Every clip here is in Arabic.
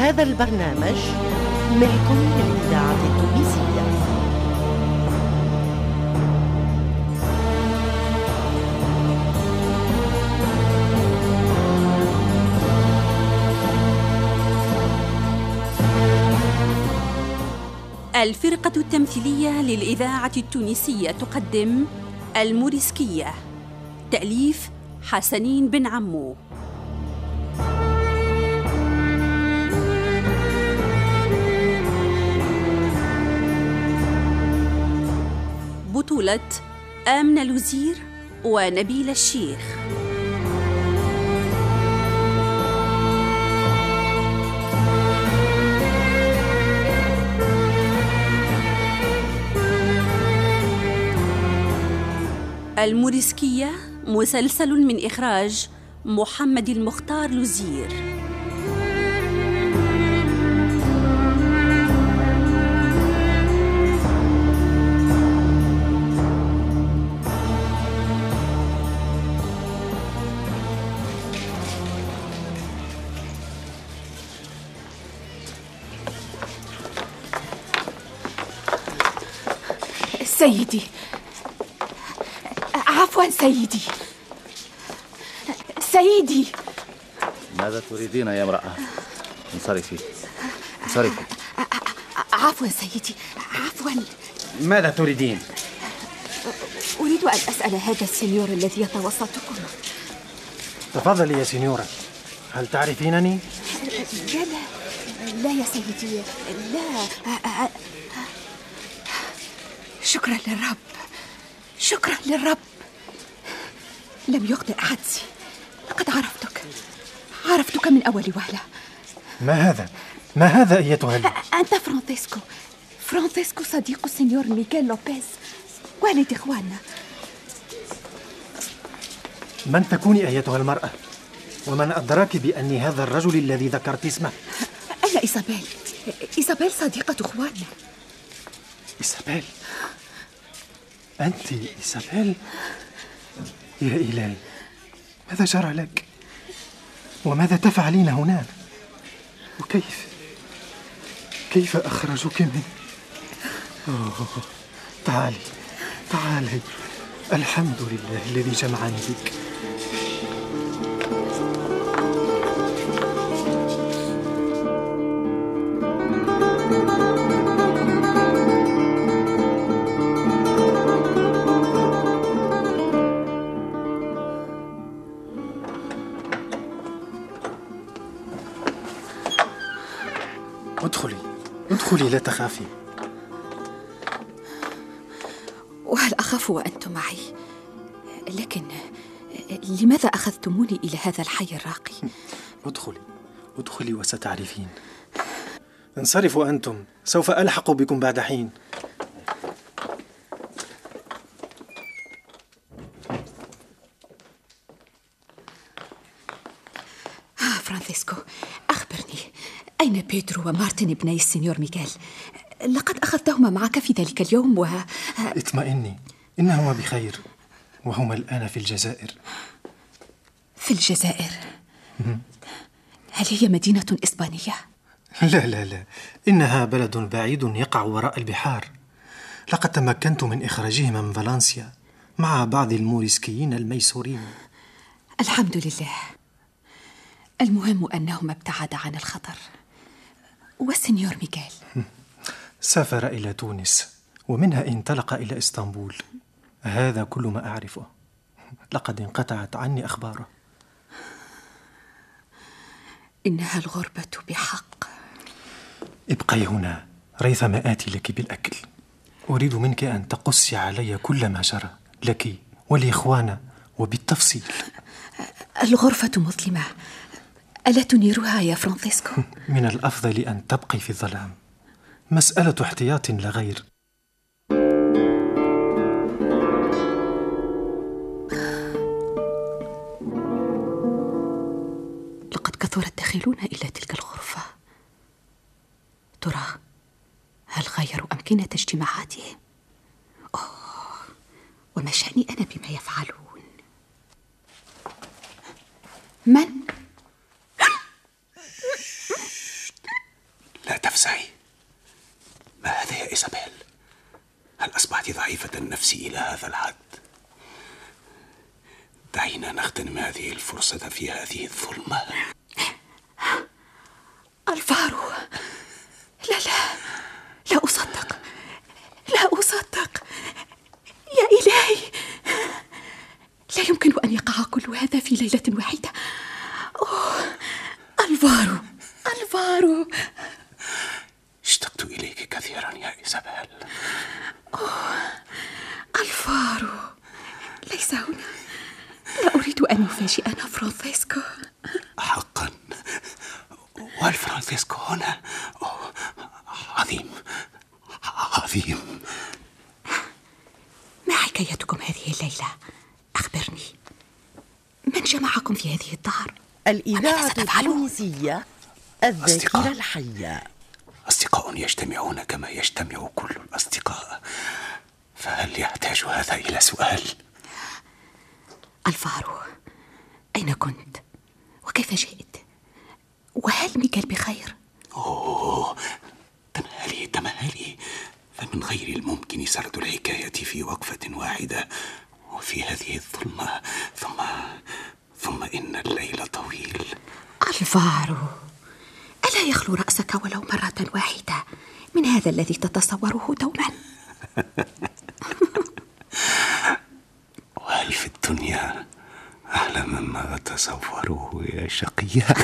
هذا البرنامج ملك للإذاعة التونسية. الفرقة التمثيلية للإذاعة التونسية تقدم الموريسكية. تأليف حسنين بن عمو. بطولة آمنة لوزير ونبيل الشيخ. الموريسكية مسلسل من إخراج محمد المختار لوزير سيدي. عفوا سيدي. سيدي. ماذا تريدين يا امرأة؟ انصرفي. انصرفي. عفوا سيدي. عفوا. ماذا تريدين؟ أريد أن أسأل هذا السنيور الذي يتوسطكم. تفضلي يا سينيورا هل تعرفينني؟ لا لا لا يا سيدي. لا. شكرا للرب. شكرا للرب. لم يخطئ حدسي لقد عرفتك. عرفتك من أول وهلة. ما هذا؟ ما هذا أيتها؟ ال... أنت فرانسيسكو. فرانسيسكو صديق السنيور ميغيل لوبيز. والد إخواننا؟ من تكوني أيتها المرأة؟ ومن أدراك بأني هذا الرجل الذي ذكرت اسمه؟ أنا إيزابيل إيزابيل صديقة إخواننا. إيزابيل أنت إيزابيل؟ يا إلهي ماذا جرى لك؟ وماذا تفعلين هنا؟ وكيف؟ كيف أخرجك من أوه. تعالي تعالي الحمد لله الذي جمعني بك ادخلي. ادخلي لا تخافي. وهل أخاف وأنتم معي؟ لكن لماذا أخذتموني إلى هذا الحي الراقي؟ ادخلي. ادخلي وستعرفين. انصرفوا أنتم. سوف ألحق بكم بعد حين. آه فرانسيسكو أخبرني. أين بيدرو ومارتن ابني السنيور ميغيل؟ لقد أخذتهما معك في ذلك اليوم و... اطمئني إنهما بخير وهما الآن في الجزائر. في الجزائر؟ هل هي مدينة إسبانية؟ لا لا لا. إنها بلد بعيد يقع وراء البحار. لقد تمكنت من إخراجهما من فالنسيا مع بعض الموريسكيين الميسورين. الحمد لله. المهم أنهما ابتعدا عن الخطر. والسنيور ميغيل سافر إلى تونس ومنها انطلق إلى إسطنبول. هذا كل ما أعرفه. لقد انقطعت عني أخباره. إنها الغربة بحق. ابقي هنا ريثما آتي لك بالأكل. أريد منك أن تقصي علي كل ما جرى لك ولإخوانا وبالتفصيل. الغرفة مظلمة. ألا تنيرها يا فرانسيسكو؟ من الأفضل أن تبقي في الظلام مسألة احتياط لا غير لقد كثر الداخلون إلى تلك الغرفة ترى هل غيروا أمكنة اجتماعاتهم؟ أوه وما شأني أنا بما يفعلون؟ من؟ تنازعي ما هذا يا إيزابيل؟ هل أصبحت ضعيفة النفس إلى هذا الحد؟ دعينا نغتنم هذه الفرصة في هذه الظلمة. الفارو لا لا لا أصدق. لا أصدق. يا إلهي. لا يمكن أن يقع كل هذا في ليلة واحدة أوه الفارو الفارو اشتقت إليك كثيرا يا إيزابيل أوه الفارو ليس هنا لا أريد أن يفاجئنا فرانسيسكو حقا والفرانسيسكو هنا أوه. عظيم عظيم ما حكايتكم هذه الليلة؟ أخبرني من جمعكم في هذه الدار؟ الإذاعة التونسية الذاكرة. الحية أصدقاء يجتمعون كما يجتمع كل الأصدقاء فهل يحتاج هذا إلى سؤال؟ الفارو أين كنت؟ وكيف جئت؟ وهل ميكال بخير؟ أوه فمن غير الممكن سرد الحكاية في وقفة واحدة وفي هذه الظلمة ثم ثم إن الليل طويل. ألفارو ألا يخلو رأسك ولو مرة واحدة؟ من هذا الذي تتصوره دوما؟ وهل في الدنيا أحلى مما أتصوره يا شقية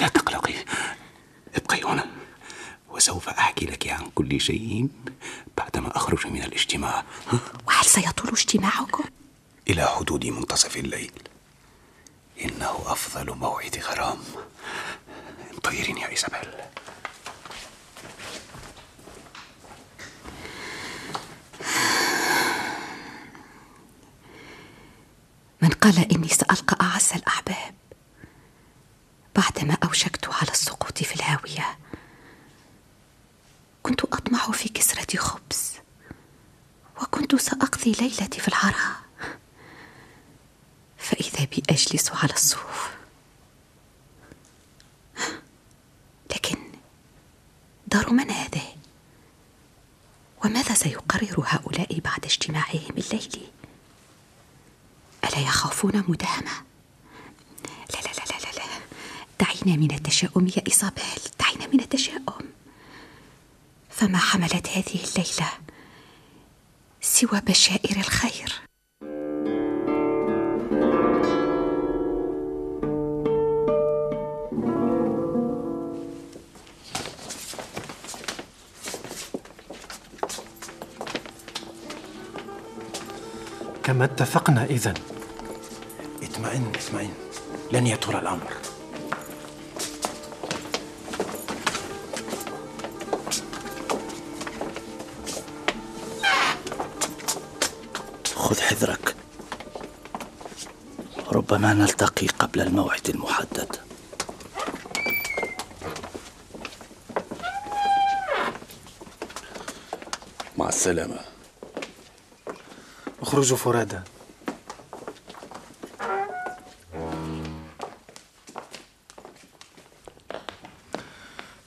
لا تقلقي ابقي هنا وسوف أحكي لك عن كل شيء بعدما أخرج من الاجتماع. وهل سيطول اجتماعكم؟ إلى حدود منتصف الليل. إنه أفضل موعد غرام. انتظريني يا إيزابيل من قال إني سألقى أعز الأحباب بعدما أوشكت على السقوط في الهاوية كنت أطمع في كسرة خبز وكنت ليلتي في العراء فإذا بي أجلس على الصوف لكن دار من هذه؟ وماذا سيقرر هؤلاء بعد اجتماعهم الليلي؟ ألا يخافون مداهمة؟ لا لا لا لا لا دعينا من التشاؤم يا إيزابيل دعينا من التشاؤم فما حملت هذه الليلة سوى بشائر الخير. كما اتفقنا إذن. اطمئن اطمئن. لن يطول الأمر. خذ حذرك. ربما نلتقي قبل الموعد المحدد. مع السلامة. اخرجوا فرادى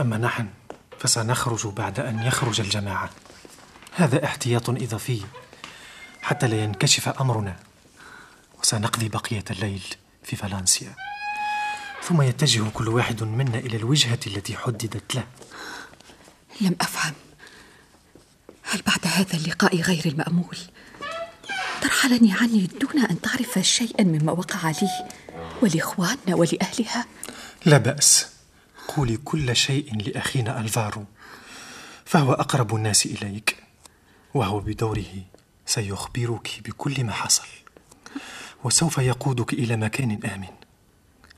أما نحن فسنخرج بعد أن يخرج الجماعة. هذا احتياط إضافي. حتى لا ينكشف أمرنا. وسنقضي بقية الليل في فالنسيا. ثم يتجه كل واحد منا إلى الوجهة التي حددت له. لم أفهم. هل بعد هذا اللقاء غير المأمول؟ ترحلني عني دون أن تعرف شيئا مما وقع لي ولإخواننا ولأهلها. لا بأس. قولي كل شيء لأخينا ألفارو فهو أقرب الناس إليك وهو بدوره سيخبرك بكل ما حصل. وسوف يقودك إلى مكان آمن.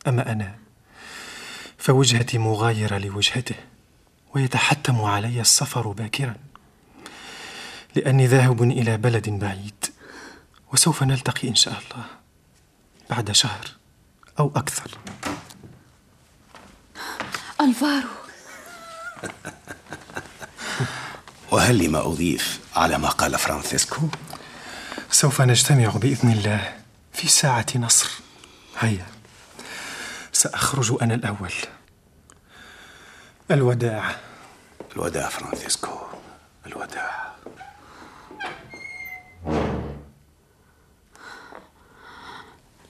أما أنا فوجهتي مغايرة لوجهته ويتحتم علي السفر باكرا لأني ذاهب إلى بلد بعيد. وسوف نلتقي إن شاء الله بعد شهر أو أكثر. ألفارو. وهل لما أضيف على ما قال فرانسيسكو؟ سوف نجتمع بإذن الله في ساعة نصر. هيا. سأخرج أنا الأول. الوداع. الوداع فرانسيسكو. الوداع.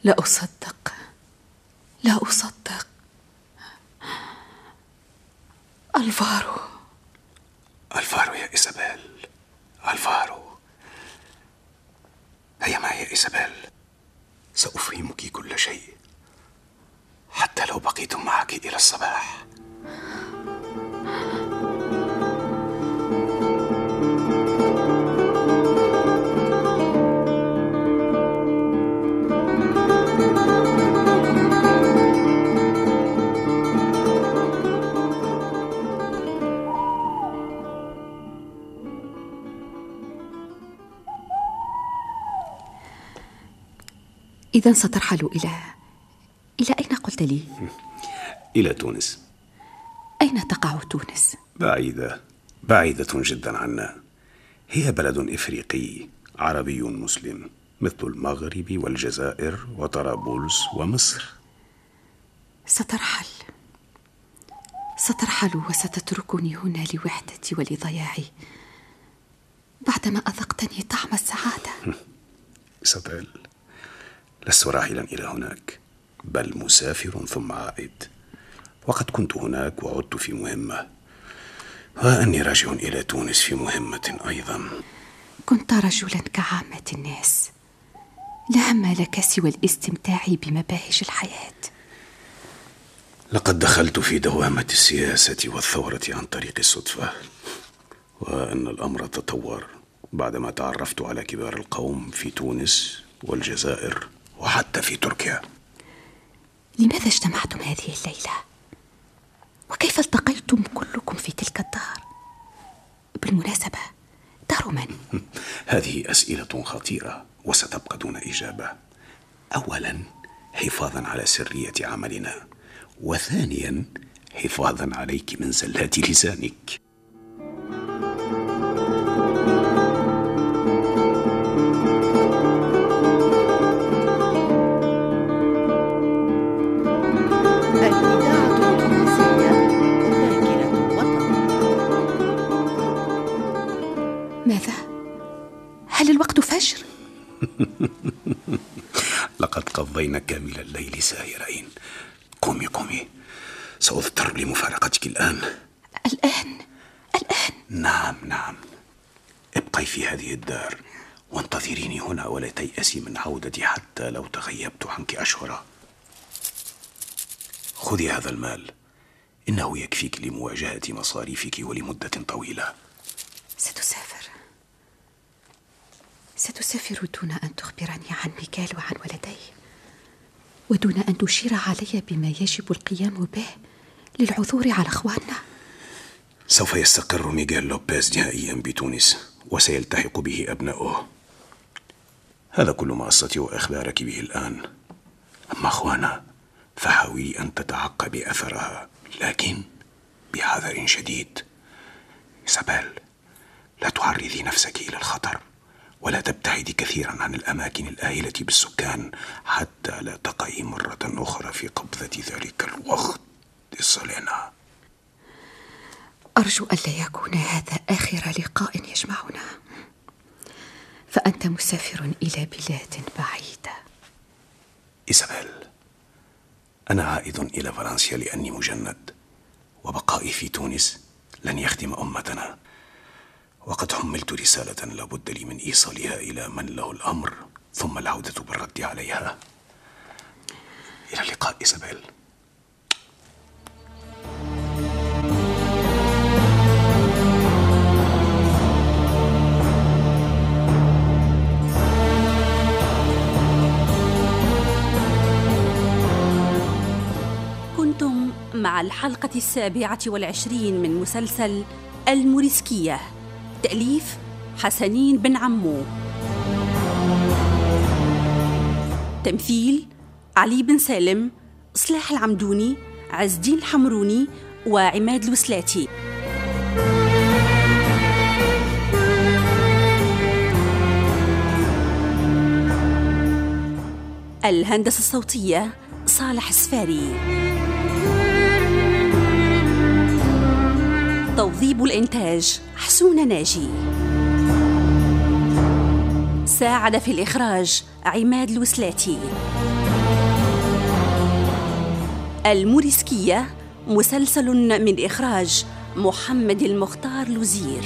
لا أصدق. لا أصدق. الفارو إذا سترحل إلى إلى أين قلت لي؟ إلى تونس. أين تقع تونس؟ بعيدة بعيدة جدا عنا. هي بلد إفريقي عربي مسلم مثل المغرب والجزائر وطرابلس ومصر. سترحل. سترحل وستتركني هنا لوحدتي ولضياعي. بعدما أذقتني طعم السعادة. إسابيل لست راحلا إلى هناك بل مسافر ثم عائد. وقد كنت هناك وعدت في مهمة. وأني راجع إلى تونس في مهمة أيضا. كنت رجلا كعامة الناس. لا هم لك سوى الاستمتاع بمباهج الحياة. لقد دخلت في دوامة السياسة والثورة عن طريق الصدفة. وأن الأمر تطور بعدما تعرفت على كبار القوم في تونس والجزائر. وحتى في تركيا لماذا اجتمعتم هذه الليلة؟ وكيف التقيتم كلكم في تلك الدار؟ بالمناسبة دار من؟ هذه أسئلة خطيرة وستبقى دون إجابة أولا حفاظا على سرية عملنا وثانيا حفاظا عليك من زلات لسانك هل الوقت فجر؟ لقد قضينا كامل الليل ساهرين قومي قومي. سأضطر لمفارقتك الآن. الآن؟ الآن؟ نعم نعم. ابقي في هذه الدار وانتظريني هنا ولا تيأسي من عودتي حتى لو تغيبت عنك أشهرا خذي هذا المال. إنه يكفيك لمواجهة مصاريفك ولمدة طويلة. ستسافر. ستسافر دون أن تخبرني عن ميكال وعن ولديه ودون أن تشير علي بما يجب القيام به للعثور على أخواننا. سوف يستقر ميغيل لوبيز نهائيا بتونس وسيلتحق به أبناؤه. هذا كل ما أستطيع إخبارك به الآن. أما أخوانا فحاولي أن تتعقبي أثرها لكن بحذر شديد. إيزابيل لا تعرضي نفسك إلى الخطر. ولا تبتعدي كثيرا عن الأماكن الآهلة بالسكان حتى لا تقعي مرة أخرى في قبضة ذلك الوقت. الصلينا أرجو ألا يكون هذا آخر لقاء يجمعنا. فأنت مسافر إلى بلاد بعيدة. إيزابيل أنا عائد إلى فرنسا لأني مجند وبقائي في تونس لن يخدم أمتنا. وقد حملت رسالة لابد لي من إيصالها إلى من له الأمر ثم العودة بالرد عليها. إلى اللقاء إيزابيل. كنتم مع الحلقة السابعة والعشرين من مسلسل الموريسكية. تأليف حسنين بن عمو. تمثيل علي بن سالم صلاح العمدوني عز الدين الحمروني وعماد الوسلاتي. الهندسة الصوتية صالح السفاري. توظيب الإنتاج. حسون ناجي. ساعد في الإخراج عماد الوسلاتي الموريسكية مسلسل من إخراج محمد المختار لوزير.